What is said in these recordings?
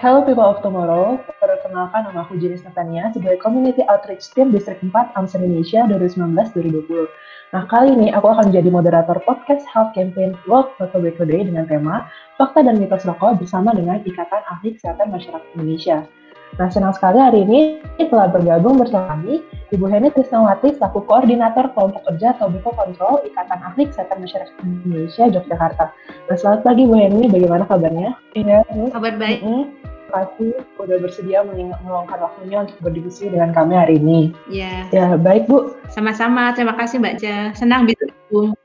Hello people of tomorrow, perkenalkan nama aku Jenis Natania sebagai Community Outreach Team Distrik 4 AMS Indonesia 2019-2020. Nah, kali ini aku akan menjadi moderator podcast Health Campaign World Tobacco Day dengan tema Fakta dan Mitos Rokok bersama dengan Ikatan Ahli Kesehatan Masyarakat Indonesia. Nah, senang sekali hari ini telah bergabung bersama kami Ibu Heni Krisnawati selaku Koordinator Kelompok Kerja Tobacco Control Ikatan Ahli Kesehatan Masyarakat Indonesia Yogyakarta. Nah, selamat pagi Bu Heni, bagaimana kabarnya? Iya, Kabar baik. Mm -hmm. Terima kasih sudah bersedia meluangkan waktunya untuk berdiskusi dengan kami hari ini. Iya. Ya, baik Bu. Sama-sama, terima kasih Mbak Ja. Senang bisa bergabung.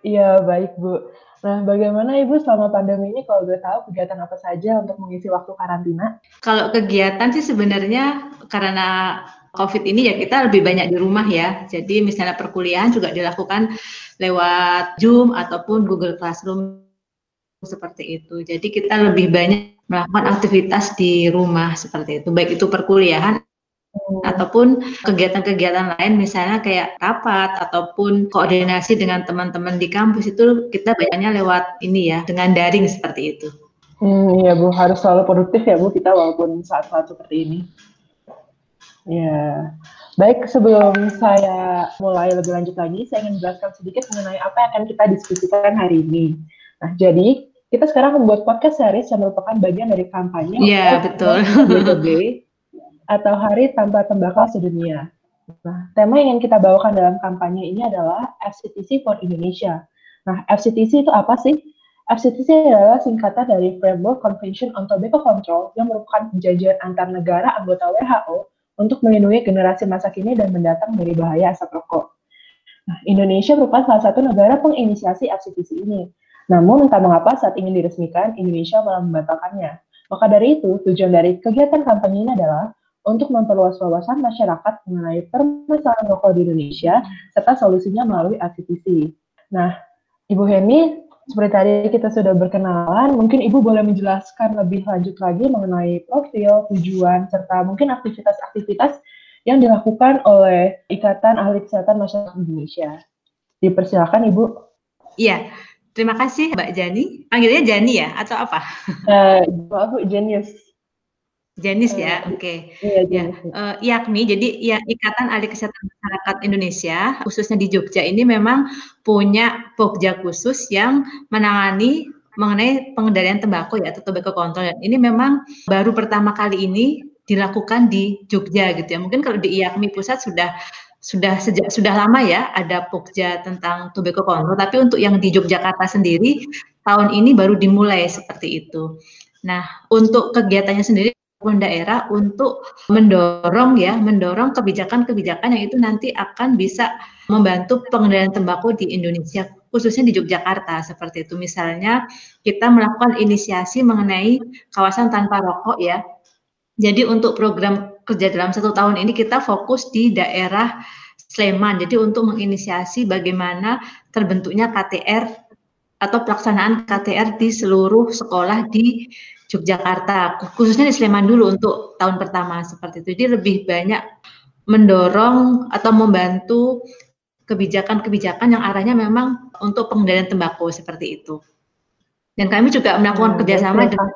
Iya, baik Bu. Nah, bagaimana Ibu selama pandemi ini kalau boleh tahu kegiatan apa saja untuk mengisi waktu karantina? Kalau kegiatan sih sebenarnya karena COVID ini ya kita lebih banyak di rumah ya. Jadi misalnya perkuliahan juga dilakukan lewat Zoom ataupun Google Classroom seperti itu. Jadi kita lebih banyak melakukan aktivitas di rumah seperti itu. Baik itu perkuliahan ataupun kegiatan-kegiatan lain misalnya kayak rapat ataupun koordinasi dengan teman-teman di kampus itu kita banyaknya lewat ini ya dengan daring seperti itu. Hmm, iya Bu, harus selalu produktif ya Bu kita walaupun saat-saat seperti ini. Ya, baik sebelum saya mulai lebih lanjut lagi, saya ingin menjelaskan sedikit mengenai apa yang akan kita diskusikan hari ini. Nah, jadi kita sekarang membuat podcast series yang merupakan bagian dari kampanye. Iya, betul atau Hari Tanpa Tembakau Sedunia. Nah, tema yang ingin kita bawakan dalam kampanye ini adalah FCTC for Indonesia. Nah, FCTC itu apa sih? FCTC adalah singkatan dari Framework Convention on Tobacco Control yang merupakan perjanjian antar negara anggota WHO untuk melindungi generasi masa kini dan mendatang dari bahaya asap rokok. Nah, Indonesia merupakan salah satu negara penginisiasi FCTC ini. Namun, entah mengapa saat ingin diresmikan, Indonesia malah membatalkannya. Maka dari itu, tujuan dari kegiatan kampanye ini adalah untuk memperluas wawasan masyarakat mengenai permasalahan rokok di Indonesia serta solusinya melalui ACTC. Nah, Ibu Heni, seperti tadi kita sudah berkenalan, mungkin Ibu boleh menjelaskan lebih lanjut lagi mengenai profil, tujuan, serta mungkin aktivitas-aktivitas yang dilakukan oleh Ikatan Ahli Kesehatan Masyarakat Indonesia. Dipersilakan Ibu. Iya, terima kasih Mbak Jani. Panggilnya Jani ya, atau apa? Uh, maaf, Janius. Jenis ya, oke. Okay. Iya, ya, uh, IAKMI, jadi ya Ikatan Ahli Kesehatan Masyarakat Indonesia, khususnya di Jogja ini memang punya pokja khusus yang menangani mengenai pengendalian tembakau ya atau tobacco control. Dan ini memang baru pertama kali ini dilakukan di Jogja gitu ya. Mungkin kalau di IAKMI pusat sudah sudah sejak sudah lama ya ada pokja tentang tobacco control, tapi untuk yang di Yogyakarta sendiri tahun ini baru dimulai seperti itu. Nah, untuk kegiatannya sendiri maupun daerah untuk mendorong ya, mendorong kebijakan-kebijakan yang itu nanti akan bisa membantu pengendalian tembakau di Indonesia khususnya di Yogyakarta seperti itu. Misalnya kita melakukan inisiasi mengenai kawasan tanpa rokok ya. Jadi untuk program kerja dalam satu tahun ini kita fokus di daerah Sleman. Jadi untuk menginisiasi bagaimana terbentuknya KTR atau pelaksanaan KTR di seluruh sekolah di Yogyakarta, khususnya di Sleman dulu untuk tahun pertama seperti itu. Jadi lebih banyak mendorong atau membantu kebijakan-kebijakan yang arahnya memang untuk pengendalian tembakau seperti itu. Dan kami juga melakukan hmm, kerjasama dengan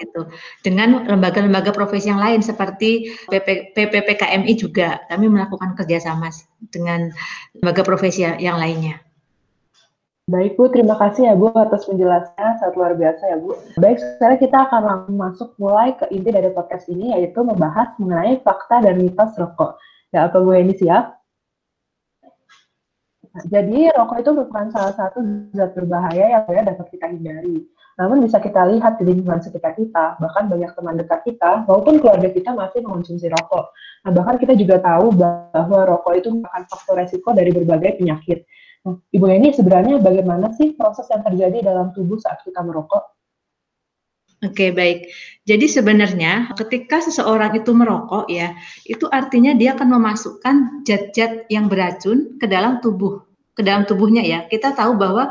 gitu dengan lembaga-lembaga profesi yang lain seperti PP, PPPKMI juga kami melakukan kerjasama dengan lembaga profesi yang lainnya. Baik Bu, terima kasih ya Bu atas penjelasannya, sangat luar biasa ya Bu. Baik, sekarang kita akan langsung masuk mulai ke inti dari podcast ini, yaitu membahas mengenai fakta dan mitos rokok. Ya, apa Bu ini siap? Jadi rokok itu merupakan salah satu zat berbahaya yang ya dapat kita hindari. Namun bisa kita lihat di lingkungan sekitar kita, bahkan banyak teman dekat kita maupun keluarga kita masih mengonsumsi rokok. Nah, bahkan kita juga tahu bahwa rokok itu merupakan faktor resiko dari berbagai penyakit. Ibu Yeni, sebenarnya bagaimana sih proses yang terjadi dalam tubuh saat kita merokok? Oke, baik. Jadi sebenarnya ketika seseorang itu merokok ya, itu artinya dia akan memasukkan zat-zat yang beracun ke dalam tubuh, ke dalam tubuhnya ya. Kita tahu bahwa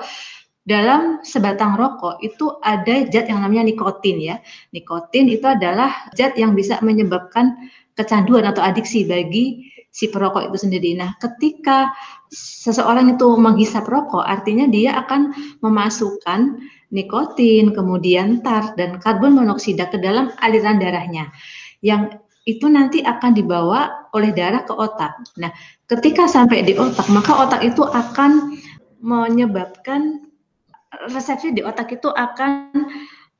dalam sebatang rokok itu ada zat yang namanya nikotin ya. Nikotin itu adalah zat yang bisa menyebabkan kecanduan atau adiksi bagi si perokok itu sendiri. Nah, ketika seseorang itu menghisap rokok, artinya dia akan memasukkan nikotin, kemudian tar dan karbon monoksida ke dalam aliran darahnya. Yang itu nanti akan dibawa oleh darah ke otak. Nah, ketika sampai di otak, maka otak itu akan menyebabkan resepsi di otak itu akan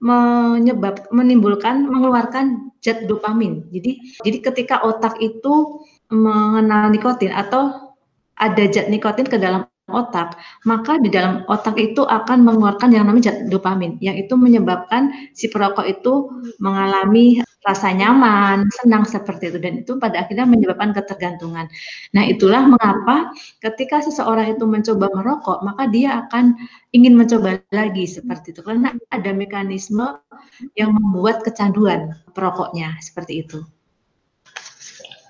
menyebab menimbulkan mengeluarkan zat dopamin. Jadi jadi ketika otak itu mengenal nikotin atau ada zat nikotin ke dalam otak, maka di dalam otak itu akan mengeluarkan yang namanya zat dopamin, yang itu menyebabkan si perokok itu mengalami rasa nyaman, senang seperti itu, dan itu pada akhirnya menyebabkan ketergantungan. Nah, itulah mengapa ketika seseorang itu mencoba merokok, maka dia akan ingin mencoba lagi seperti itu, karena ada mekanisme yang membuat kecanduan perokoknya seperti itu.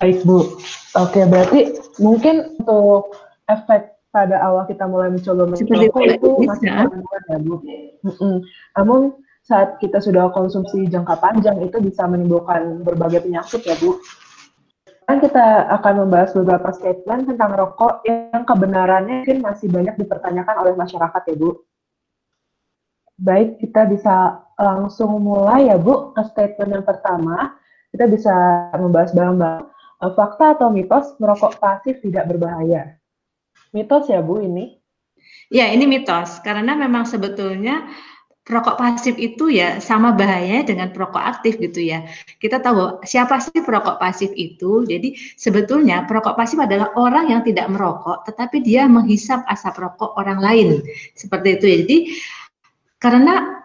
Bu, oke berarti mungkin untuk efek pada awal kita mulai mencoba merokok itu masih kandungan ya Bu. Mm -mm. Namun saat kita sudah konsumsi jangka panjang itu bisa menimbulkan berbagai penyakit ya Bu. Kan kita akan membahas beberapa statement tentang rokok yang kebenarannya mungkin masih banyak dipertanyakan oleh masyarakat ya Bu. Baik, kita bisa langsung mulai ya Bu ke statement yang pertama. Kita bisa membahas bareng-bareng eh, fakta atau mitos merokok pasif tidak berbahaya. Mitos ya Bu ini? Ya ini mitos karena memang sebetulnya perokok pasif itu ya sama bahayanya dengan perokok aktif gitu ya. Kita tahu siapa sih perokok pasif itu. Jadi sebetulnya perokok pasif adalah orang yang tidak merokok tetapi dia menghisap asap rokok orang lain. Seperti itu ya. Jadi karena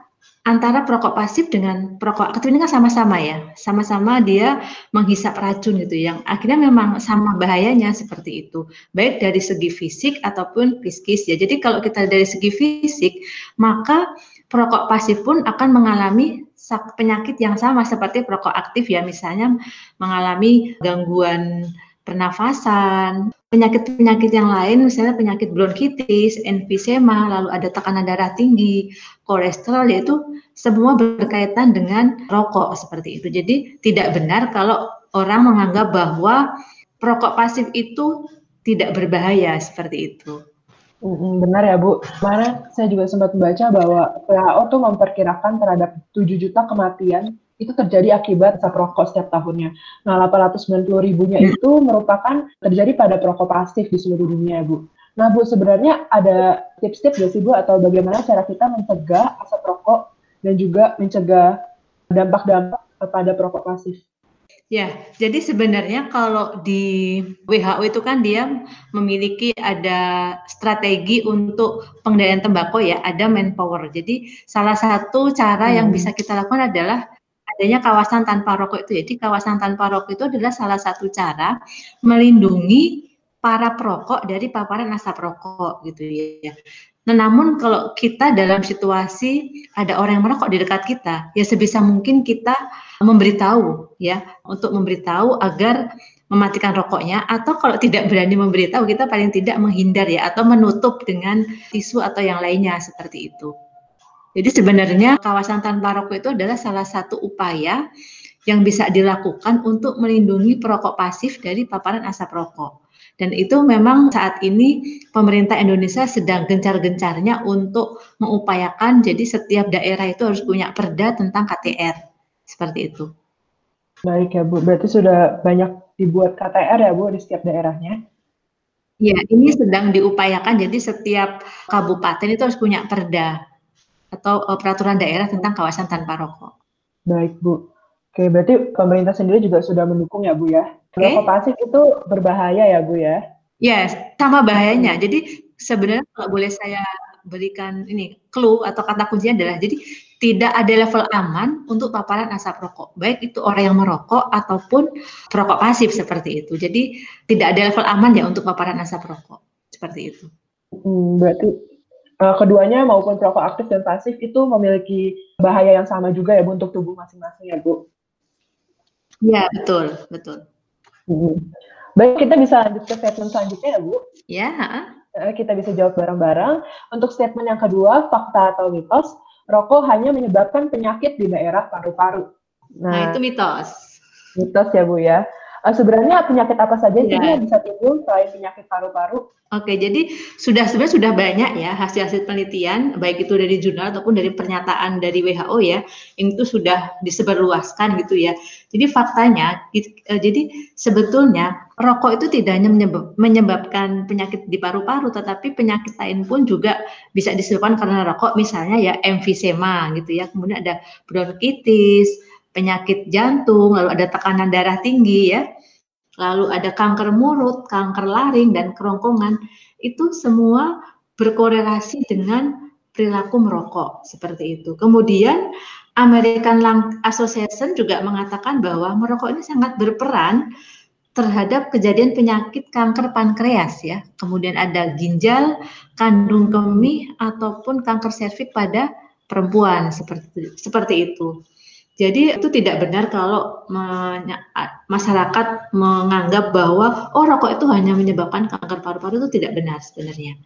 antara perokok pasif dengan perokok aktif ini kan sama-sama ya, sama-sama dia menghisap racun gitu, yang akhirnya memang sama bahayanya seperti itu, baik dari segi fisik ataupun psikis ya. Jadi kalau kita dari segi fisik, maka perokok pasif pun akan mengalami penyakit yang sama seperti perokok aktif ya, misalnya mengalami gangguan pernafasan, penyakit-penyakit yang lain, misalnya penyakit bronkitis, emfisema, lalu ada tekanan darah tinggi, kolesterol, yaitu semua berkaitan dengan rokok seperti itu. Jadi tidak benar kalau orang menganggap bahwa perokok pasif itu tidak berbahaya seperti itu. Benar ya Bu. Kemarin saya juga sempat membaca bahwa WHO tuh memperkirakan terhadap 7 juta kematian itu terjadi akibat asap rokok setiap tahunnya. Nah, 890 ribunya hmm. itu merupakan terjadi pada perokok pasif di seluruh dunia, Bu. Nah, Bu, sebenarnya ada tips-tips ya sih, Bu, atau bagaimana cara kita mencegah asap rokok dan juga mencegah dampak-dampak pada perokok pasif? Ya, jadi sebenarnya kalau di WHO itu kan dia memiliki ada strategi untuk pengendalian tembakau ya, ada manpower. Jadi salah satu cara hmm. yang bisa kita lakukan adalah adanya kawasan tanpa rokok itu. Jadi kawasan tanpa rokok itu adalah salah satu cara melindungi para perokok dari paparan asap rokok gitu ya. Nah, namun kalau kita dalam situasi ada orang yang merokok di dekat kita, ya sebisa mungkin kita memberitahu ya untuk memberitahu agar mematikan rokoknya atau kalau tidak berani memberitahu kita paling tidak menghindar ya atau menutup dengan tisu atau yang lainnya seperti itu. Jadi sebenarnya kawasan tanpa rokok itu adalah salah satu upaya yang bisa dilakukan untuk melindungi perokok pasif dari paparan asap rokok. Dan itu memang saat ini pemerintah Indonesia sedang gencar-gencarnya untuk mengupayakan jadi setiap daerah itu harus punya perda tentang KTR. Seperti itu. Baik ya Bu, berarti sudah banyak dibuat KTR ya Bu di setiap daerahnya? Ya, ini sedang diupayakan jadi setiap kabupaten itu harus punya perda atau uh, peraturan daerah tentang kawasan tanpa rokok. Baik, Bu. Oke, berarti pemerintah sendiri juga sudah mendukung ya, Bu ya? Okay. Rokok pasif itu berbahaya ya, Bu ya? Ya, yes, sama bahayanya. Jadi sebenarnya kalau boleh saya berikan ini clue atau kata kuncinya adalah jadi tidak ada level aman untuk paparan asap rokok, baik itu orang yang merokok ataupun perokok pasif seperti itu. Jadi tidak ada level aman ya untuk paparan asap rokok seperti itu. Hmm, berarti keduanya maupun perokok aktif dan pasif itu memiliki bahaya yang sama juga ya Bu untuk tubuh masing-masing ya Bu? Ya betul, betul. Hmm. Baik, kita bisa lanjut ke statement selanjutnya ya Bu? Ya. Kita bisa jawab bareng-bareng. Untuk statement yang kedua, fakta atau mitos, rokok hanya menyebabkan penyakit di daerah paru-paru. Nah, nah, itu mitos. Mitos ya Bu ya. Uh, sebenarnya penyakit apa saja sih yang bisa timbul selain penyakit paru-paru? Oke, jadi sudah sebenarnya sudah banyak ya hasil-hasil penelitian, baik itu dari jurnal ataupun dari pernyataan dari WHO ya, itu sudah disebarluaskan gitu ya. Jadi faktanya, uh, jadi sebetulnya rokok itu tidak hanya menyebab, menyebabkan penyakit di paru-paru, tetapi penyakit lain pun juga bisa disebabkan karena rokok, misalnya ya emfisema gitu ya, kemudian ada bronkitis, penyakit jantung, lalu ada tekanan darah tinggi ya, lalu ada kanker mulut, kanker laring dan kerongkongan. Itu semua berkorelasi dengan perilaku merokok seperti itu. Kemudian American Lung Association juga mengatakan bahwa merokok ini sangat berperan terhadap kejadian penyakit kanker pankreas ya. Kemudian ada ginjal, kandung kemih ataupun kanker serviks pada perempuan seperti seperti itu. Jadi itu tidak benar kalau masyarakat menganggap bahwa oh rokok itu hanya menyebabkan kanker paru-paru itu tidak benar sebenarnya.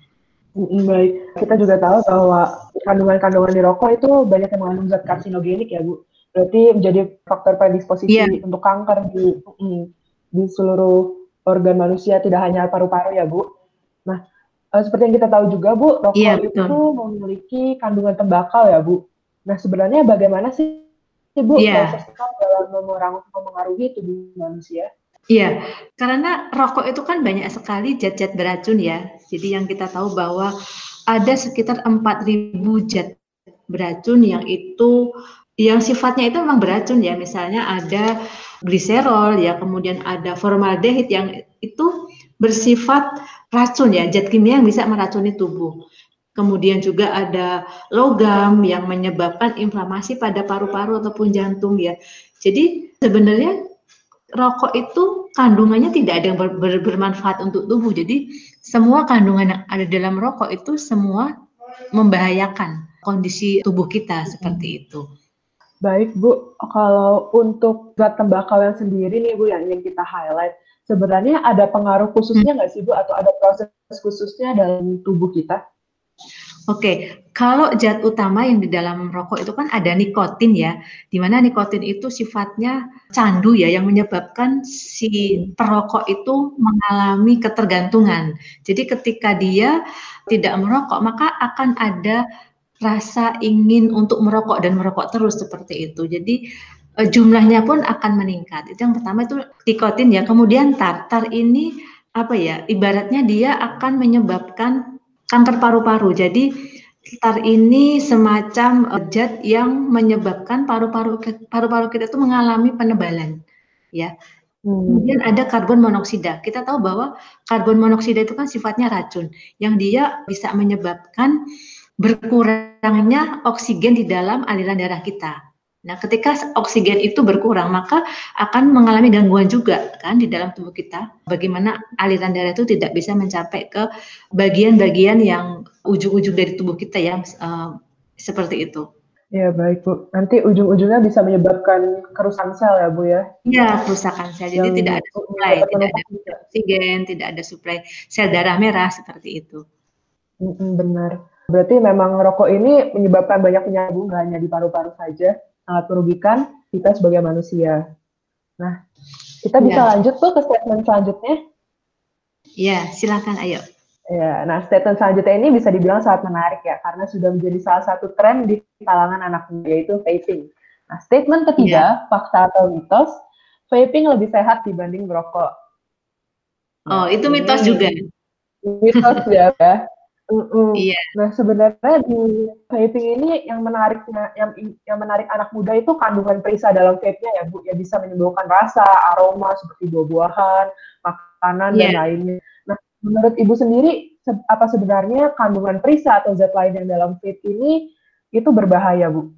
Baik, kita juga tahu bahwa kandungan-kandungan di rokok itu banyak yang mengandung zat karsinogenik ya Bu. Berarti menjadi faktor predisposisi yeah. untuk kanker di di seluruh organ manusia tidak hanya paru-paru ya Bu. Nah, eh, seperti yang kita tahu juga Bu, rokok yeah, itu memiliki kandungan tembakau ya Bu. Nah, sebenarnya bagaimana sih Ibu yeah. proses dalam memengaruhi tubuh manusia. Iya, karena rokok itu kan banyak sekali zat-zat beracun ya. Jadi yang kita tahu bahwa ada sekitar 4.000 zat beracun yang itu yang sifatnya itu memang beracun ya. Misalnya ada gliserol ya, kemudian ada formaldehid yang itu bersifat racun ya, zat kimia yang bisa meracuni tubuh. Kemudian juga ada logam yang menyebabkan inflamasi pada paru-paru ataupun jantung ya. Jadi sebenarnya rokok itu kandungannya tidak ada yang ber, ber, bermanfaat untuk tubuh. Jadi semua kandungan yang ada dalam rokok itu semua membahayakan kondisi tubuh kita seperti itu. Baik Bu, kalau untuk zat tembakau yang sendiri nih Bu yang ingin kita highlight, sebenarnya ada pengaruh khususnya nggak sih Bu atau ada proses khususnya dalam tubuh kita? Oke, kalau zat utama yang di dalam rokok itu kan ada nikotin ya, di mana nikotin itu sifatnya candu ya, yang menyebabkan si perokok itu mengalami ketergantungan. Jadi ketika dia tidak merokok, maka akan ada rasa ingin untuk merokok dan merokok terus seperti itu. Jadi eh, jumlahnya pun akan meningkat. Itu yang pertama itu nikotin ya. Kemudian tartar ini apa ya? Ibaratnya dia akan menyebabkan kanker paru-paru. Jadi tar ini semacam uh, zat yang menyebabkan paru-paru paru-paru kita itu mengalami penebalan, ya. Hmm. Kemudian ada karbon monoksida. Kita tahu bahwa karbon monoksida itu kan sifatnya racun, yang dia bisa menyebabkan berkurangnya oksigen di dalam aliran darah kita. Nah, ketika oksigen itu berkurang, maka akan mengalami gangguan juga kan di dalam tubuh kita. Bagaimana aliran darah itu tidak bisa mencapai ke bagian-bagian yang ujung-ujung dari tubuh kita yang uh, seperti itu. Ya baik Bu. Nanti ujung-ujungnya bisa menyebabkan kerusakan sel ya Bu ya? Iya kerusakan sel. Jadi yang tidak ada suplai, tidak ada oksigen, tidak ada suplai sel darah merah seperti itu. Benar. Berarti memang rokok ini menyebabkan banyak penyakit nggak hanya di paru-paru saja sangat merugikan kita sebagai manusia. Nah, kita bisa ya. lanjut tuh ke statement selanjutnya. Iya, silakan ayo. Ya, nah statement selanjutnya ini bisa dibilang sangat menarik ya, karena sudah menjadi salah satu tren di kalangan anak muda yaitu vaping. Nah, statement ketiga, ya. fakta atau mitos, vaping lebih sehat dibanding merokok. Oh, nah, itu mitos juga. Mitos ya. Mm-mm. Iya. Nah sebenarnya di vaping ini yang menariknya, yang yang menarik anak muda itu kandungan perisa dalam vape-nya ya bu, ya bisa menimbulkan rasa, aroma seperti buah-buahan, makanan yeah. dan iya. lainnya. Nah menurut ibu sendiri se apa sebenarnya kandungan perisa atau zat lain yang dalam vape ini itu berbahaya bu?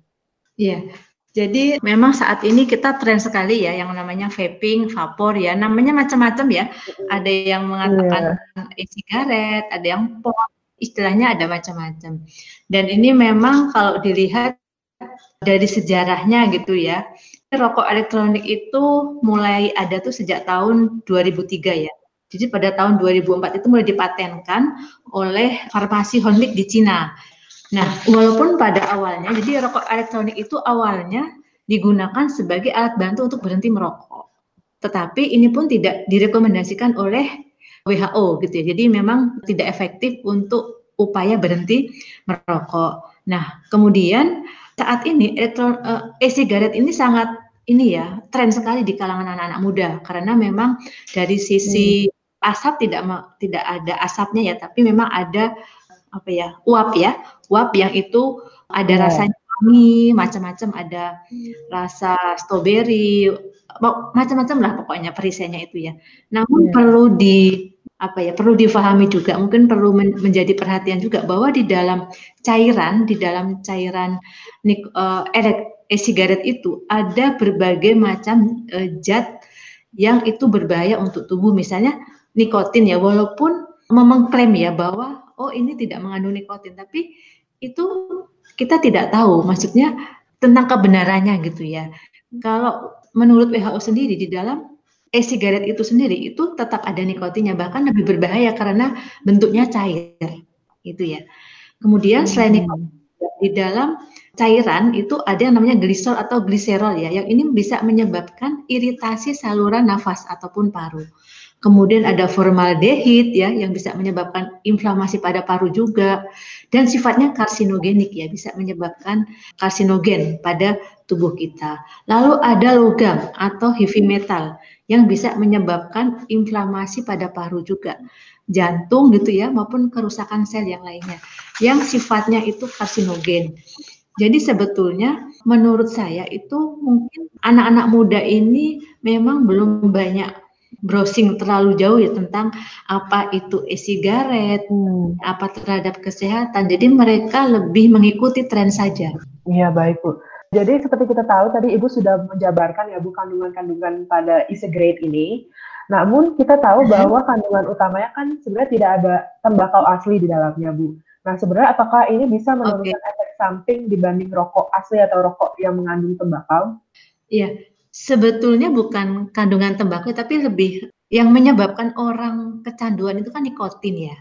Iya. Jadi memang saat ini kita tren sekali ya yang namanya vaping, vapor ya, namanya macam-macam ya. Ada yang mengatakan yeah. e-sigaret, ada yang pot, istilahnya ada macam-macam. Dan ini memang kalau dilihat dari sejarahnya gitu ya, rokok elektronik itu mulai ada tuh sejak tahun 2003 ya. Jadi pada tahun 2004 itu mulai dipatenkan oleh farmasi Honlik di Cina. Nah, walaupun pada awalnya, jadi rokok elektronik itu awalnya digunakan sebagai alat bantu untuk berhenti merokok. tetapi ini pun tidak direkomendasikan oleh WHO gitu ya. Jadi memang tidak efektif untuk upaya berhenti merokok. Nah, kemudian saat ini elektron uh, e-sigaret ini sangat ini ya tren sekali di kalangan anak-anak muda karena memang dari sisi hmm. asap tidak tidak ada asapnya ya, tapi memang ada apa ya uap ya uap yang itu ada yeah. rasanya wangi macam-macam ada rasa strawberry macam-macam lah pokoknya perisainya itu ya. Namun yeah. perlu di apa ya perlu difahami juga. Mungkin perlu men menjadi perhatian juga bahwa di dalam cairan di dalam cairan uh, e-sigaret itu ada berbagai macam uh, zat yang itu berbahaya untuk tubuh. Misalnya nikotin ya walaupun mengklaim ya bahwa oh ini tidak mengandung nikotin tapi itu kita tidak tahu maksudnya tentang kebenarannya gitu ya. Kalau menurut WHO sendiri di dalam e-sigaret itu sendiri itu tetap ada nikotinnya bahkan lebih berbahaya karena bentuknya cair gitu ya. Kemudian selain hmm. nikotin di dalam cairan itu ada yang namanya glisol atau gliserol ya yang ini bisa menyebabkan iritasi saluran nafas ataupun paru. Kemudian ada formaldehid ya yang bisa menyebabkan inflamasi pada paru juga dan sifatnya karsinogenik ya bisa menyebabkan karsinogen pada tubuh kita. Lalu ada logam atau heavy metal yang bisa menyebabkan inflamasi pada paru juga, jantung gitu ya maupun kerusakan sel yang lainnya yang sifatnya itu karsinogen. Jadi sebetulnya menurut saya itu mungkin anak-anak muda ini memang belum banyak browsing terlalu jauh ya tentang apa itu e-sigaret, hmm. apa terhadap kesehatan. Jadi mereka lebih mengikuti tren saja. Iya baik Bu. Jadi seperti kita tahu tadi Ibu sudah menjabarkan ya Bu kandungan-kandungan pada e-cigarette ini. Namun kita tahu hmm. bahwa kandungan utamanya kan sebenarnya tidak ada tembakau asli di dalamnya Bu. Nah sebenarnya apakah ini bisa menurunkan okay. efek samping dibanding rokok asli atau rokok yang mengandung tembakau? Iya, sebetulnya bukan kandungan tembakau tapi lebih yang menyebabkan orang kecanduan itu kan nikotin ya.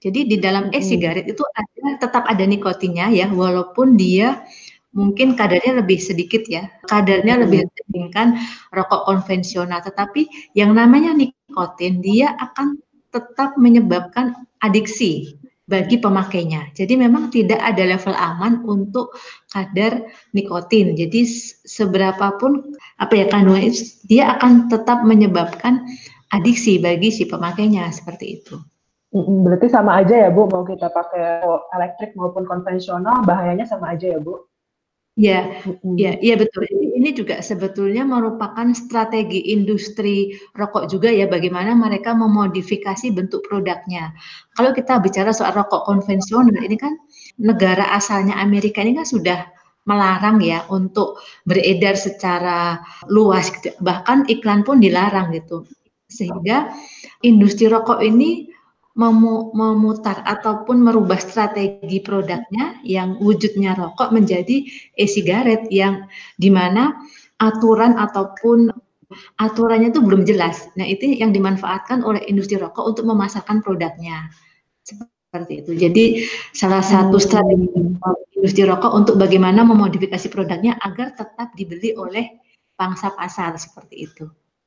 Jadi di dalam e-sigaret itu ada tetap ada nikotinnya ya walaupun dia mungkin kadarnya lebih sedikit ya. Kadarnya hmm. lebih dibandingkan rokok konvensional tetapi yang namanya nikotin dia akan tetap menyebabkan adiksi bagi pemakainya. Jadi memang tidak ada level aman untuk kadar nikotin. Jadi seberapa pun apa ya kandungan itu dia akan tetap menyebabkan adiksi bagi si pemakainya seperti itu. Berarti sama aja ya Bu, mau kita pakai elektrik maupun konvensional bahayanya sama aja ya Bu? Ya, ya, iya betul. Ini juga sebetulnya merupakan strategi industri rokok juga ya, bagaimana mereka memodifikasi bentuk produknya. Kalau kita bicara soal rokok konvensional, ini kan negara asalnya Amerika ini kan sudah melarang ya untuk beredar secara luas, gitu. bahkan iklan pun dilarang gitu. Sehingga industri rokok ini memutar ataupun merubah strategi produknya yang wujudnya rokok menjadi e-sigaret yang di mana aturan ataupun aturannya itu belum jelas. Nah itu yang dimanfaatkan oleh industri rokok untuk memasarkan produknya seperti itu. Jadi salah satu strategi industri rokok untuk bagaimana memodifikasi produknya agar tetap dibeli oleh pangsa pasar seperti itu.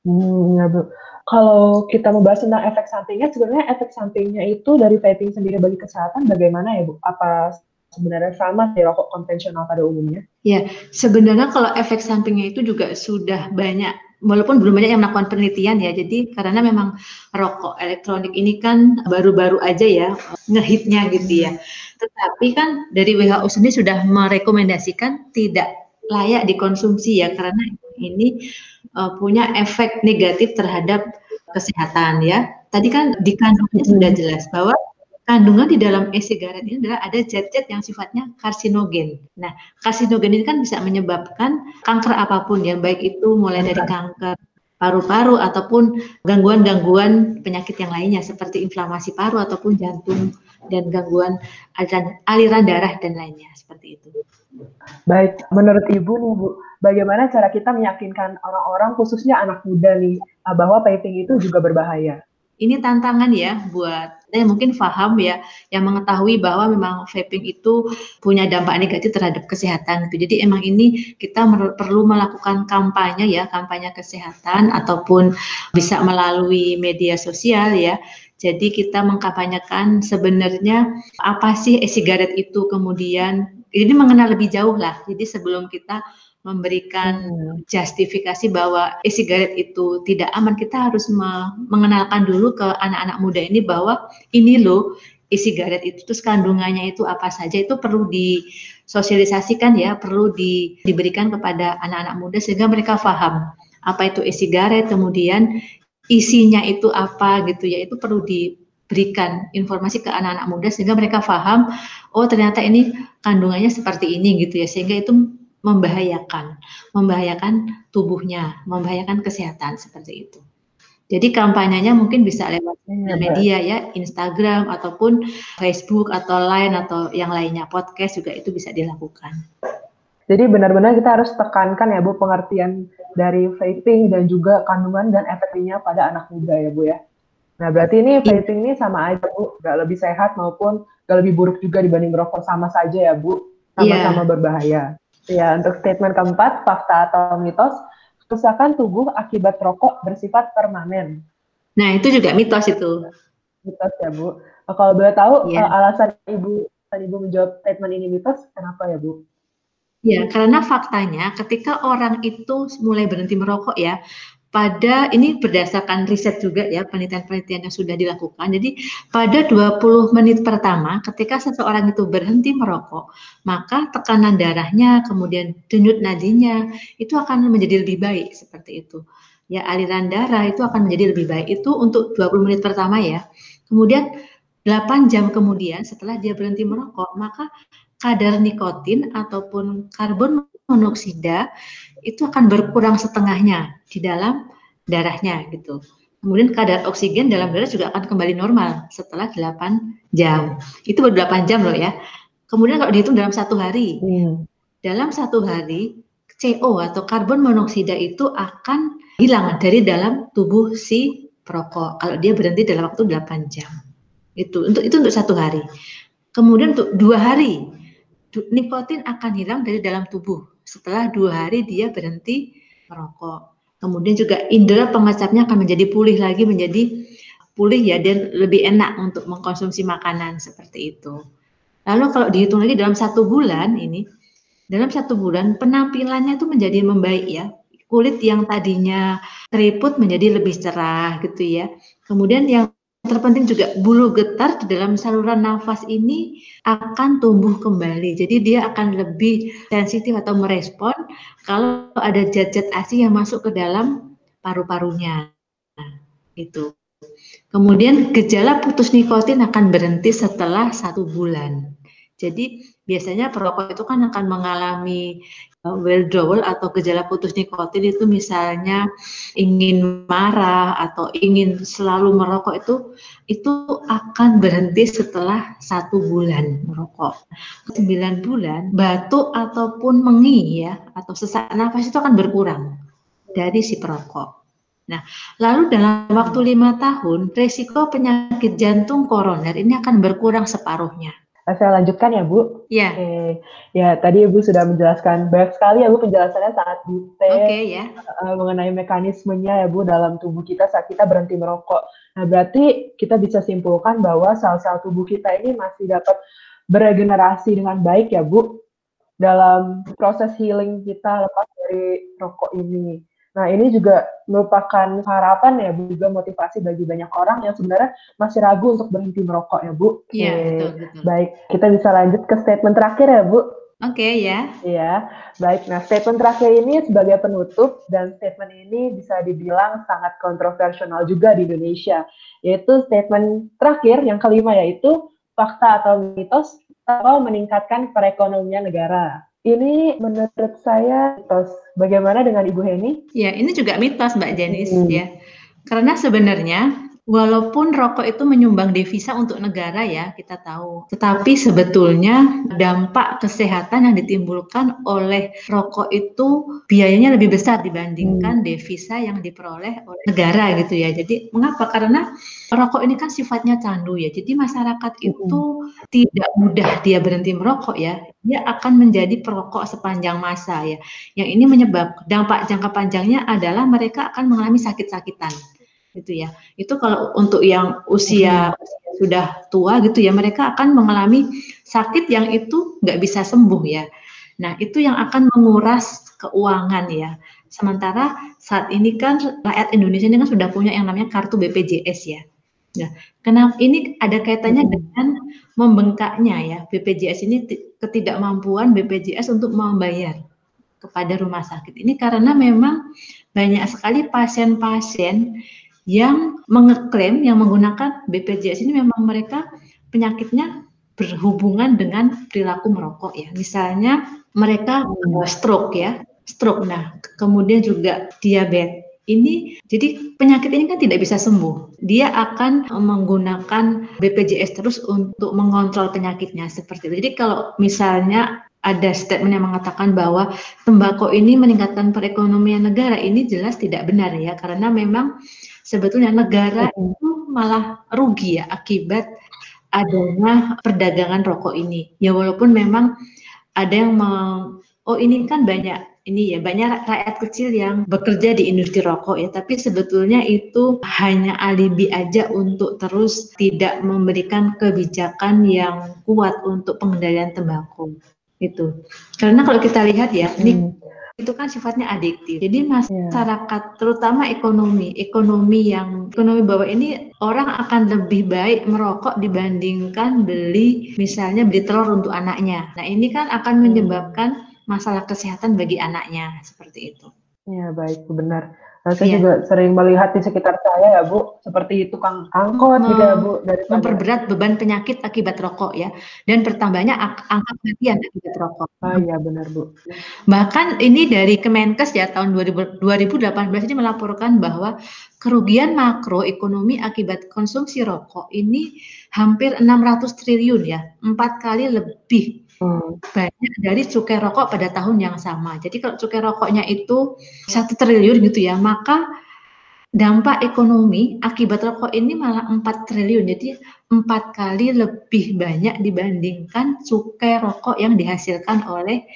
Hmm, ya Bu. Kalau kita membahas tentang efek sampingnya, sebenarnya efek sampingnya itu dari vaping sendiri bagi kesehatan bagaimana ya Bu? Apa sebenarnya sama di rokok konvensional pada umumnya? Ya, sebenarnya kalau efek sampingnya itu juga sudah banyak, walaupun belum banyak yang melakukan penelitian ya. Jadi karena memang rokok elektronik ini kan baru-baru aja ya ngehitnya gitu ya. Tetapi kan dari WHO sendiri sudah merekomendasikan tidak layak dikonsumsi ya karena ini uh, punya efek negatif terhadap kesehatan ya. Tadi kan di kandungannya sudah jelas bahwa kandungan di dalam e-sigaret ini adalah ada zat-zat yang sifatnya karsinogen. Nah, karsinogen ini kan bisa menyebabkan kanker apa pun ya, baik itu mulai dari kanker paru-paru ataupun gangguan-gangguan penyakit yang lainnya seperti inflamasi paru ataupun jantung dan gangguan aliran, aliran darah dan lainnya seperti itu. Baik, menurut Ibu nih Bu, bagaimana cara kita meyakinkan orang-orang khususnya anak muda nih bahwa vaping itu juga berbahaya? ini tantangan ya buat saya mungkin paham ya yang mengetahui bahwa memang vaping itu punya dampak negatif terhadap kesehatan itu. Jadi emang ini kita perlu melakukan kampanye ya, kampanye kesehatan ataupun bisa melalui media sosial ya. Jadi kita mengkampanyekan sebenarnya apa sih e-sigaret itu kemudian ini mengenal lebih jauh lah. Jadi sebelum kita memberikan hmm. justifikasi bahwa e-sigaret itu tidak aman, kita harus mengenalkan dulu ke anak-anak muda ini bahwa ini loh e-sigaret itu terus kandungannya itu apa saja itu perlu disosialisasikan ya, perlu di, diberikan kepada anak-anak muda sehingga mereka paham apa itu e-sigaret, kemudian isinya itu apa gitu ya, itu perlu diberikan informasi ke anak-anak muda sehingga mereka paham oh ternyata ini kandungannya seperti ini gitu ya sehingga itu membahayakan, membahayakan tubuhnya, membahayakan kesehatan seperti itu. Jadi kampanyenya mungkin bisa lewat ya, media ya, Instagram ataupun Facebook atau lain atau yang lainnya, podcast juga itu bisa dilakukan. Jadi benar-benar kita harus tekankan ya Bu pengertian dari vaping dan juga kandungan dan efeknya pada anak muda ya Bu ya. Nah berarti ini iya. vaping ini sama aja Bu, nggak lebih sehat maupun nggak lebih buruk juga dibanding merokok sama saja ya Bu, sama-sama yeah. berbahaya. Ya, untuk statement keempat, fakta atau mitos, kerusakan tubuh akibat rokok bersifat permanen. Nah, itu juga mitos itu. Mitos ya, Bu. Kalau boleh tahu ya. uh, alasan Ibu tadi Ibu menjawab statement ini mitos, kenapa ya, Bu? Ya, karena faktanya ketika orang itu mulai berhenti merokok ya, pada ini berdasarkan riset juga ya penelitian-penelitian yang sudah dilakukan. Jadi pada 20 menit pertama ketika seseorang itu berhenti merokok, maka tekanan darahnya, kemudian denyut nadinya itu akan menjadi lebih baik seperti itu. Ya aliran darah itu akan menjadi lebih baik itu untuk 20 menit pertama ya. Kemudian 8 jam kemudian setelah dia berhenti merokok, maka kadar nikotin ataupun karbon monoksida itu akan berkurang setengahnya di dalam darahnya gitu. Kemudian kadar oksigen dalam darah juga akan kembali normal setelah 8 jam. Itu baru 8 jam loh ya. Kemudian kalau dihitung dalam satu hari, hmm. dalam satu hari CO atau karbon monoksida itu akan hilang dari dalam tubuh si perokok kalau dia berhenti dalam waktu 8 jam. Itu untuk itu untuk satu hari. Kemudian untuk dua hari nikotin akan hilang dari dalam tubuh setelah dua hari dia berhenti merokok. Kemudian juga indera pengecapnya akan menjadi pulih lagi, menjadi pulih ya dan lebih enak untuk mengkonsumsi makanan seperti itu. Lalu kalau dihitung lagi dalam satu bulan ini, dalam satu bulan penampilannya itu menjadi membaik ya. Kulit yang tadinya keriput menjadi lebih cerah gitu ya. Kemudian yang terpenting juga bulu getar di dalam saluran nafas ini akan tumbuh kembali. Jadi dia akan lebih sensitif atau merespon kalau ada zat-zat asing yang masuk ke dalam paru-parunya. Nah, itu. Kemudian gejala putus nikotin akan berhenti setelah satu bulan. Jadi biasanya perokok itu kan akan mengalami uh, withdrawal atau gejala putus nikotin itu misalnya ingin marah atau ingin selalu merokok itu itu akan berhenti setelah satu bulan merokok. Sembilan bulan batuk ataupun mengi ya atau sesak nafas itu akan berkurang dari si perokok. Nah, lalu dalam waktu lima tahun, resiko penyakit jantung koroner ini akan berkurang separuhnya. Eh, saya lanjutkan ya Bu. Iya. Yeah. Ya tadi Ibu sudah menjelaskan banyak sekali ya Bu penjelasannya sangat detail okay, ya. uh, mengenai mekanismenya ya Bu dalam tubuh kita saat kita berhenti merokok. Nah berarti kita bisa simpulkan bahwa sel-sel tubuh kita ini masih dapat beregenerasi dengan baik ya Bu dalam proses healing kita lepas dari rokok ini. Nah, ini juga merupakan harapan ya Bu, juga motivasi bagi banyak orang yang sebenarnya masih ragu untuk berhenti merokok ya Bu. Iya, betul, betul. Baik, kita bisa lanjut ke statement terakhir ya Bu. Oke okay, ya. Iya, baik. Nah, statement terakhir ini sebagai penutup dan statement ini bisa dibilang sangat kontroversial juga di Indonesia, yaitu statement terakhir yang kelima yaitu fakta atau mitos atau meningkatkan perekonomian negara. Ini menurut saya mitos. Bagaimana dengan Ibu Heni? Ya, ini juga mitos Mbak Jenis hmm. ya. Karena sebenarnya Walaupun rokok itu menyumbang devisa untuk negara ya, kita tahu. Tetapi sebetulnya dampak kesehatan yang ditimbulkan oleh rokok itu biayanya lebih besar dibandingkan hmm. devisa yang diperoleh oleh negara gitu ya. Jadi mengapa? Karena rokok ini kan sifatnya candu ya. Jadi masyarakat hmm. itu tidak mudah dia berhenti merokok ya. Dia akan menjadi perokok sepanjang masa ya. Yang ini menyebab dampak jangka panjangnya adalah mereka akan mengalami sakit-sakitan gitu ya. Itu kalau untuk yang usia, usia sudah tua gitu ya, mereka akan mengalami sakit yang itu nggak bisa sembuh ya. Nah itu yang akan menguras keuangan ya. Sementara saat ini kan rakyat Indonesia ini kan sudah punya yang namanya kartu BPJS ya. Nah, kenapa ini ada kaitannya dengan membengkaknya ya BPJS ini ketidakmampuan BPJS untuk membayar kepada rumah sakit ini karena memang banyak sekali pasien-pasien yang mengeklaim yang menggunakan BPJS ini memang mereka penyakitnya berhubungan dengan perilaku merokok ya. Misalnya mereka stroke ya, stroke. Nah, kemudian juga diabetes. Ini jadi penyakit ini kan tidak bisa sembuh. Dia akan menggunakan BPJS terus untuk mengontrol penyakitnya seperti itu. Jadi kalau misalnya ada statement yang mengatakan bahwa tembakau ini meningkatkan perekonomian negara ini jelas tidak benar ya karena memang sebetulnya negara itu malah rugi ya akibat adanya perdagangan rokok ini. Ya walaupun memang ada yang mau, oh ini kan banyak ini ya banyak rakyat kecil yang bekerja di industri rokok ya, tapi sebetulnya itu hanya alibi aja untuk terus tidak memberikan kebijakan yang kuat untuk pengendalian tembakau itu. Karena kalau kita lihat ya, hmm. ini itu kan sifatnya adiktif. Jadi iya. masyarakat yeah. terutama ekonomi, ekonomi yang ekonomi bawah ini orang akan lebih baik merokok dibandingkan beli misalnya beli telur untuk anaknya. Nah, ini kan akan hmm. menyebabkan masalah kesehatan bagi anaknya seperti itu. Ya, baik, benar. Nah, saya yeah. juga sering melihat di sekitar saya ya Bu, seperti tukang angkot gitu ya Bu. Dari memperberat beban penyakit akibat rokok ya, dan bertambahnya angka kematian akibat rokok. Ah iya benar Bu. Bahkan ini dari Kemenkes ya tahun 2000, 2018 ini melaporkan bahwa kerugian makroekonomi akibat konsumsi rokok ini hampir 600 triliun ya, empat kali lebih Hmm. banyak dari cukai rokok pada tahun yang sama. Jadi kalau cukai rokoknya itu satu triliun gitu ya, maka dampak ekonomi akibat rokok ini malah 4 triliun. Jadi empat kali lebih banyak dibandingkan cukai rokok yang dihasilkan oleh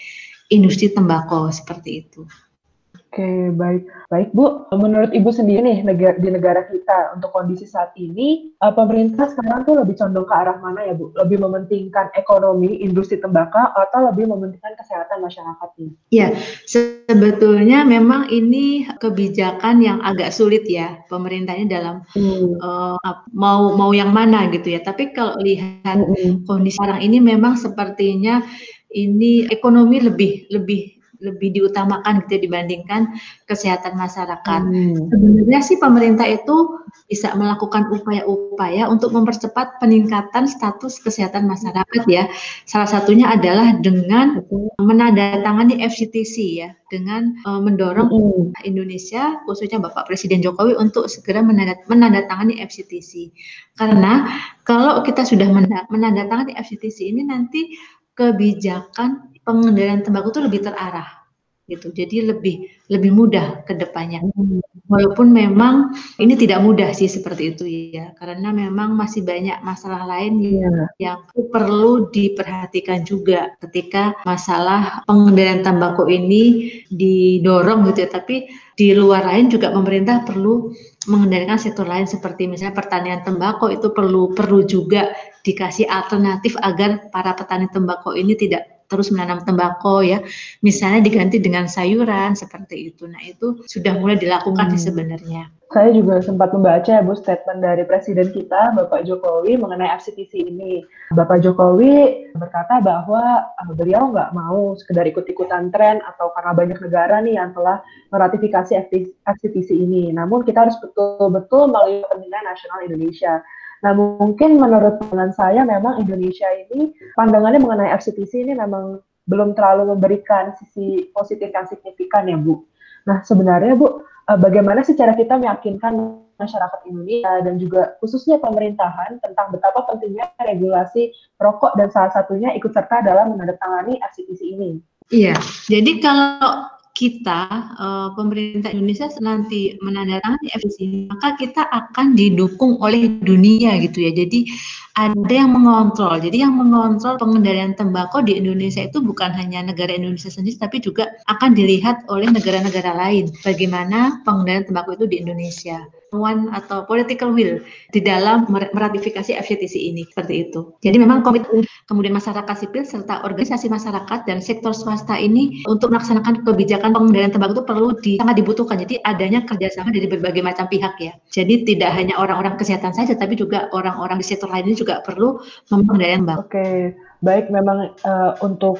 industri tembakau seperti itu. Oke, baik. Baik, Bu. Menurut Ibu sendiri nih, negara, di negara kita untuk kondisi saat ini, uh, pemerintah sekarang tuh lebih condong ke arah mana ya, Bu? Lebih mementingkan ekonomi, industri tembakau, atau lebih mementingkan kesehatan masyarakat nih? Ya, sebetulnya memang ini kebijakan yang agak sulit ya, pemerintahnya dalam hmm. uh, mau mau yang mana gitu ya. Tapi kalau lihat hmm. kondisi sekarang ini memang sepertinya ini ekonomi lebih lebih lebih diutamakan gitu ya dibandingkan kesehatan masyarakat. Hmm. Sebenarnya sih pemerintah itu bisa melakukan upaya-upaya untuk mempercepat peningkatan status kesehatan masyarakat ya. Salah satunya adalah dengan menandatangani FCTC ya, dengan uh, mendorong hmm. Indonesia khususnya Bapak Presiden Jokowi untuk segera menandat, menandatangani FCTC. Karena kalau kita sudah menandatangani FCTC ini nanti kebijakan pengendalian tembakau itu lebih terarah gitu. Jadi lebih lebih mudah ke depannya. Walaupun memang ini tidak mudah sih seperti itu ya, karena memang masih banyak masalah lain yeah. yang perlu diperhatikan juga ketika masalah pengendalian tembakau ini didorong gitu ya. Tapi di luar lain juga pemerintah perlu mengendalikan sektor lain seperti misalnya pertanian tembakau itu perlu perlu juga dikasih alternatif agar para petani tembakau ini tidak terus menanam tembakau ya, misalnya diganti dengan sayuran seperti itu. Nah itu sudah mulai dilakukan hmm. sebenarnya. Saya juga sempat membaca ya Bu statement dari Presiden kita Bapak Jokowi mengenai FCTC ini. Bapak Jokowi berkata bahwa uh, beliau nggak mau sekedar ikut-ikutan tren atau karena banyak negara nih yang telah meratifikasi FCTC ini. Namun kita harus betul-betul melalui kepentingan nasional Indonesia. Nah, mungkin menurut pandangan saya memang Indonesia ini pandangannya mengenai FCTC ini memang belum terlalu memberikan sisi positif yang signifikan ya, Bu. Nah, sebenarnya Bu, eh, bagaimana sih cara kita meyakinkan masyarakat Indonesia dan juga khususnya pemerintahan tentang betapa pentingnya regulasi rokok dan salah satunya ikut serta dalam menandatangani FCTC ini. Iya, jadi kalau kita uh, pemerintah Indonesia nanti menandatangani FCTC maka kita akan didukung oleh dunia gitu ya. Jadi ada yang mengontrol. Jadi yang mengontrol pengendalian tembakau di Indonesia itu bukan hanya negara Indonesia sendiri tapi juga akan dilihat oleh negara-negara lain bagaimana pengendalian tembakau itu di Indonesia one atau political will di dalam meratifikasi FCTC ini seperti itu. Jadi memang komitmen kemudian masyarakat sipil serta organisasi masyarakat dan sektor swasta ini untuk melaksanakan kebijakan pengendalian tembakau itu perlu di, sangat dibutuhkan. Jadi adanya kerjasama dari berbagai macam pihak ya. Jadi tidak hanya orang-orang kesehatan saja, tapi juga orang-orang di sektor lain ini juga perlu mengendalikan tembakau. Oke, baik memang uh, untuk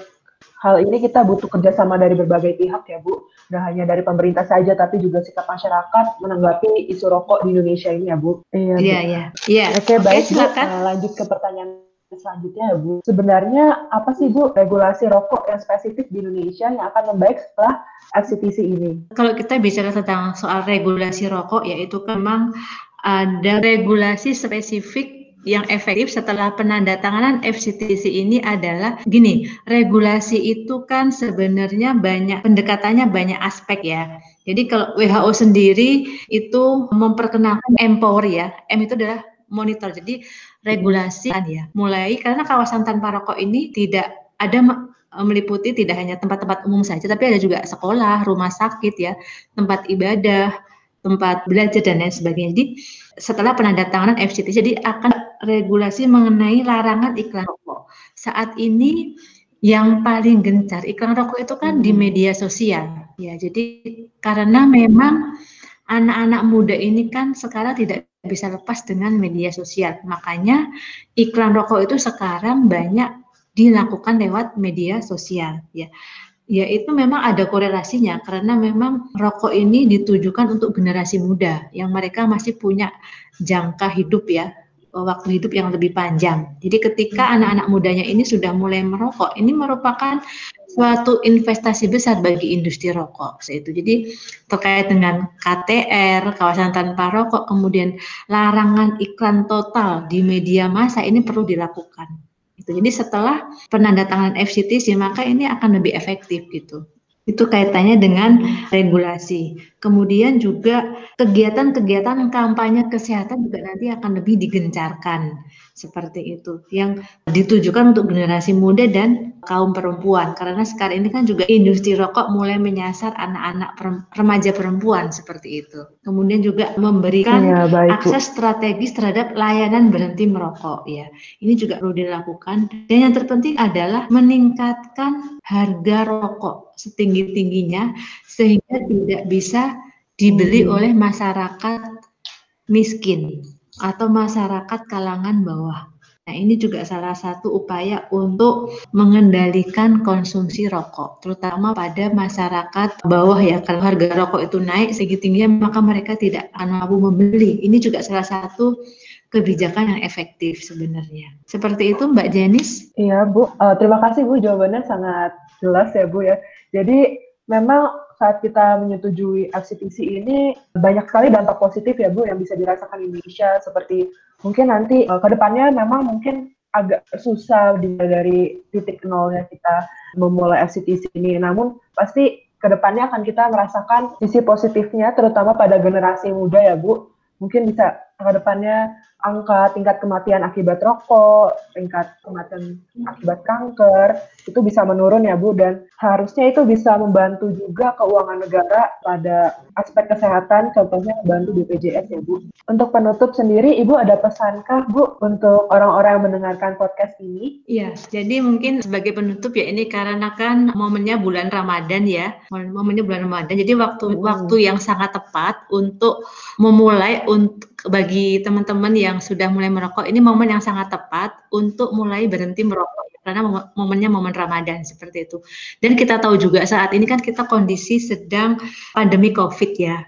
hal ini kita butuh kerjasama dari berbagai pihak ya Bu nggak hanya dari pemerintah saja tapi juga sikap masyarakat menanggapi isu rokok di Indonesia ini ya Bu. Iya iya iya. iya. Oke baik Bu, uh, lanjut ke pertanyaan selanjutnya ya Bu. Sebenarnya apa sih Bu regulasi rokok yang spesifik di Indonesia yang akan membaik setelah FCTC ini? Kalau kita bicara tentang soal regulasi rokok yaitu memang ada regulasi spesifik yang efektif setelah penandatanganan FCTC ini adalah gini, regulasi itu kan sebenarnya banyak pendekatannya banyak aspek ya. Jadi kalau WHO sendiri itu memperkenalkan empower ya. M itu adalah monitor. Jadi regulasi kan ya. Mulai karena kawasan tanpa rokok ini tidak ada meliputi tidak hanya tempat-tempat umum saja tapi ada juga sekolah, rumah sakit ya, tempat ibadah, tempat belajar dan lain sebagainya. Jadi setelah penandatanganan FCT jadi akan regulasi mengenai larangan iklan rokok. Saat ini yang paling gencar iklan rokok itu kan di hmm. media sosial. Ya, jadi karena memang anak-anak muda ini kan sekarang tidak bisa lepas dengan media sosial. Makanya iklan rokok itu sekarang banyak dilakukan lewat media sosial ya. Ya itu memang ada korelasinya karena memang rokok ini ditujukan untuk generasi muda yang mereka masih punya jangka hidup ya waktu hidup yang lebih panjang. Jadi ketika hmm. anak-anak mudanya ini sudah mulai merokok, ini merupakan suatu investasi besar bagi industri rokok. Itu. Jadi terkait dengan KTR, kawasan tanpa rokok, kemudian larangan iklan total di media massa ini perlu dilakukan. Gitu. Jadi setelah penandatanganan FCTC maka ini akan lebih efektif gitu. Itu kaitannya dengan regulasi. Kemudian juga kegiatan-kegiatan kampanye kesehatan juga nanti akan lebih digencarkan. Seperti itu yang ditujukan untuk generasi muda dan kaum perempuan. Karena sekarang ini kan juga industri rokok mulai menyasar anak-anak remaja perempuan seperti itu. Kemudian juga memberikan ya, baik, akses strategis terhadap layanan berhenti merokok ya. Ini juga perlu dilakukan. Dan yang terpenting adalah meningkatkan harga rokok setinggi tingginya sehingga tidak bisa dibeli hmm. oleh masyarakat miskin atau masyarakat kalangan bawah. Nah, ini juga salah satu upaya untuk mengendalikan konsumsi rokok, terutama pada masyarakat bawah ya. Kalau harga rokok itu naik segitu maka mereka tidak akan mampu membeli. Ini juga salah satu kebijakan yang efektif sebenarnya. Seperti itu Mbak Jenis? Iya Bu, uh, terima kasih Bu, jawabannya sangat jelas ya Bu ya. Jadi memang saat kita menyetujui FCTC ini banyak sekali dampak positif ya Bu yang bisa dirasakan Indonesia. Seperti mungkin nanti uh, ke depannya memang mungkin agak susah dari titik nolnya kita memulai FCTC ini. Namun pasti ke depannya akan kita merasakan sisi positifnya terutama pada generasi muda ya Bu. Mungkin bisa ke depannya angka tingkat kematian akibat rokok, tingkat kematian akibat kanker itu bisa menurun ya Bu dan harusnya itu bisa membantu juga keuangan negara pada aspek kesehatan contohnya membantu BPJS ya Bu. Untuk penutup sendiri Ibu ada pesankah Bu untuk orang-orang yang mendengarkan podcast ini? Iya, jadi mungkin sebagai penutup ya ini karena kan momennya bulan Ramadan ya. Momennya bulan Ramadan. Jadi waktu hmm. waktu yang sangat tepat untuk memulai untuk bagi teman-teman yang sudah mulai merokok ini momen yang sangat tepat untuk mulai berhenti merokok karena momennya momen Ramadan seperti itu. Dan kita tahu juga saat ini kan kita kondisi sedang pandemi Covid ya.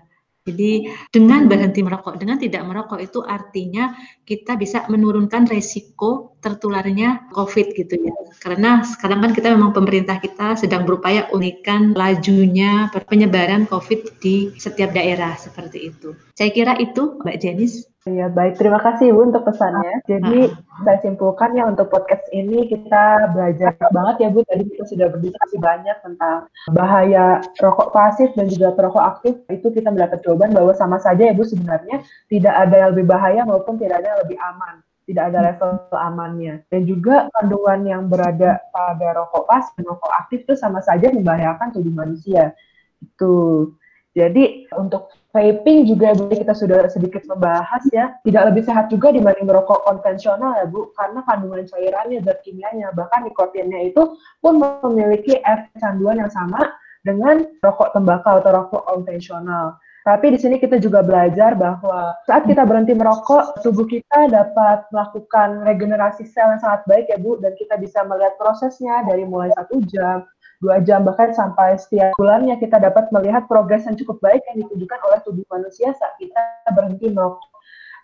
Jadi dengan berhenti merokok, dengan tidak merokok itu artinya kita bisa menurunkan resiko tertularnya COVID gitu ya. Karena sekarang kan kita memang pemerintah kita sedang berupaya unikan lajunya penyebaran COVID di setiap daerah seperti itu. Saya kira itu Mbak Jenis. Iya, baik. Terima kasih Ibu untuk pesannya. Jadi, saya simpulkan ya untuk podcast ini kita belajar banget ya Bu. Tadi kita sudah berdiskusi banyak tentang bahaya rokok pasif dan juga perokok aktif. Itu kita mendapat jawaban bahwa sama saja ya Bu sebenarnya tidak ada yang lebih bahaya maupun tidak ada yang lebih aman. Tidak ada level amannya. Dan juga kandungan yang berada pada rokok pasif dan rokok aktif itu sama saja membahayakan tubuh manusia. Itu. Jadi untuk vaping juga kita sudah sedikit membahas ya, tidak lebih sehat juga dibanding merokok konvensional ya Bu, karena kandungan cairannya, zat kimianya, bahkan nikotinnya itu pun memiliki efek canduan yang sama dengan rokok tembakau atau rokok konvensional. Tapi di sini kita juga belajar bahwa saat kita berhenti merokok, tubuh kita dapat melakukan regenerasi sel yang sangat baik ya Bu, dan kita bisa melihat prosesnya dari mulai satu jam, dua jam bahkan sampai setiap bulannya kita dapat melihat progres yang cukup baik yang ditunjukkan oleh tubuh manusia saat kita berhenti merokok.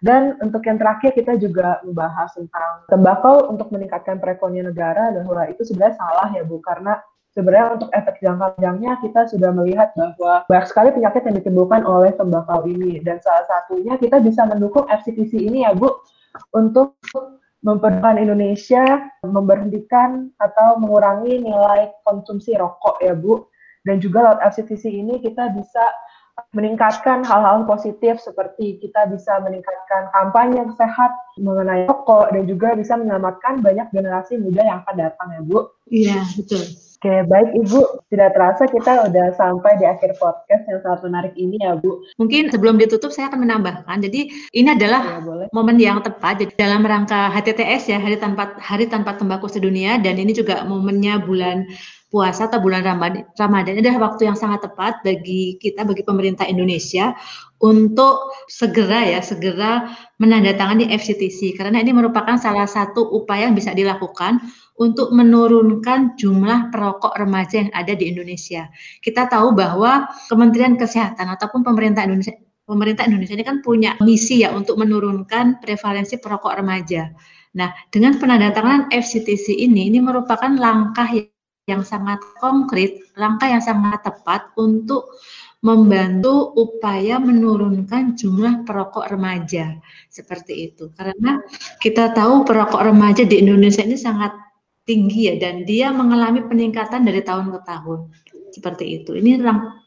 Dan untuk yang terakhir kita juga membahas tentang tembakau untuk meningkatkan perekonomian negara dan bahwa itu sebenarnya salah ya Bu karena sebenarnya untuk efek jangka panjangnya kita sudah melihat bahwa banyak sekali penyakit yang ditimbulkan oleh tembakau ini dan salah satunya kita bisa mendukung FCTC ini ya Bu untuk memperlukan Indonesia memberhentikan atau mengurangi nilai konsumsi rokok ya Bu. Dan juga lewat FCTC ini kita bisa meningkatkan hal-hal positif seperti kita bisa meningkatkan kampanye sehat mengenai rokok dan juga bisa menyelamatkan banyak generasi muda yang akan datang ya Bu. Iya, betul. Oke, baik Ibu. Tidak terasa kita udah sampai di akhir podcast yang sangat menarik ini ya Bu. Mungkin sebelum ditutup saya akan menambahkan. Jadi ini adalah ya, momen yang tepat jadi dalam rangka HTTS ya, Hari Tanpa Hari Tanpa Tembakau Sedunia dan ini juga momennya bulan puasa atau bulan Ramadan, Ramadan adalah waktu yang sangat tepat bagi kita, bagi pemerintah Indonesia untuk segera ya, segera menandatangani FCTC karena ini merupakan salah satu upaya yang bisa dilakukan untuk menurunkan jumlah perokok remaja yang ada di Indonesia. Kita tahu bahwa Kementerian Kesehatan ataupun pemerintah Indonesia pemerintah Indonesia ini kan punya misi ya untuk menurunkan prevalensi perokok remaja. Nah, dengan penandatanganan FCTC ini ini merupakan langkah yang sangat konkret, langkah yang sangat tepat untuk membantu upaya menurunkan jumlah perokok remaja seperti itu. Karena kita tahu perokok remaja di Indonesia ini sangat tinggi ya dan dia mengalami peningkatan dari tahun ke tahun seperti itu. Ini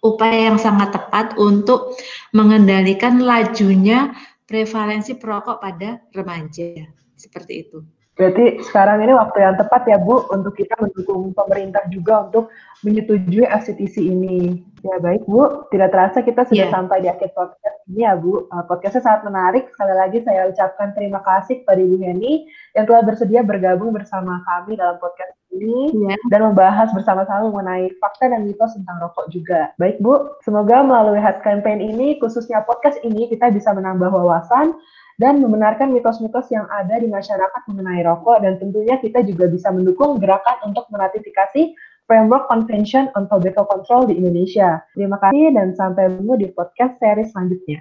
upaya yang sangat tepat untuk mengendalikan lajunya prevalensi perokok pada remaja seperti itu. Berarti sekarang ini waktu yang tepat ya Bu untuk kita mendukung pemerintah juga untuk menyetujui FCTC ini. Ya baik Bu, tidak terasa kita sudah yeah. sampai di akhir podcast ini ya Bu. Uh, podcastnya sangat menarik. Sekali lagi saya ucapkan terima kasih kepada Ibu Heni yang telah bersedia bergabung bersama kami dalam podcast ini yeah. dan membahas bersama-sama mengenai fakta dan mitos tentang rokok juga. Baik Bu, semoga melalui head campaign ini, khususnya podcast ini, kita bisa menambah wawasan dan membenarkan mitos-mitos yang ada di masyarakat mengenai rokok dan tentunya kita juga bisa mendukung gerakan untuk meratifikasi Framework Convention on Tobacco Control di Indonesia. Terima kasih dan sampai bertemu di podcast seri selanjutnya.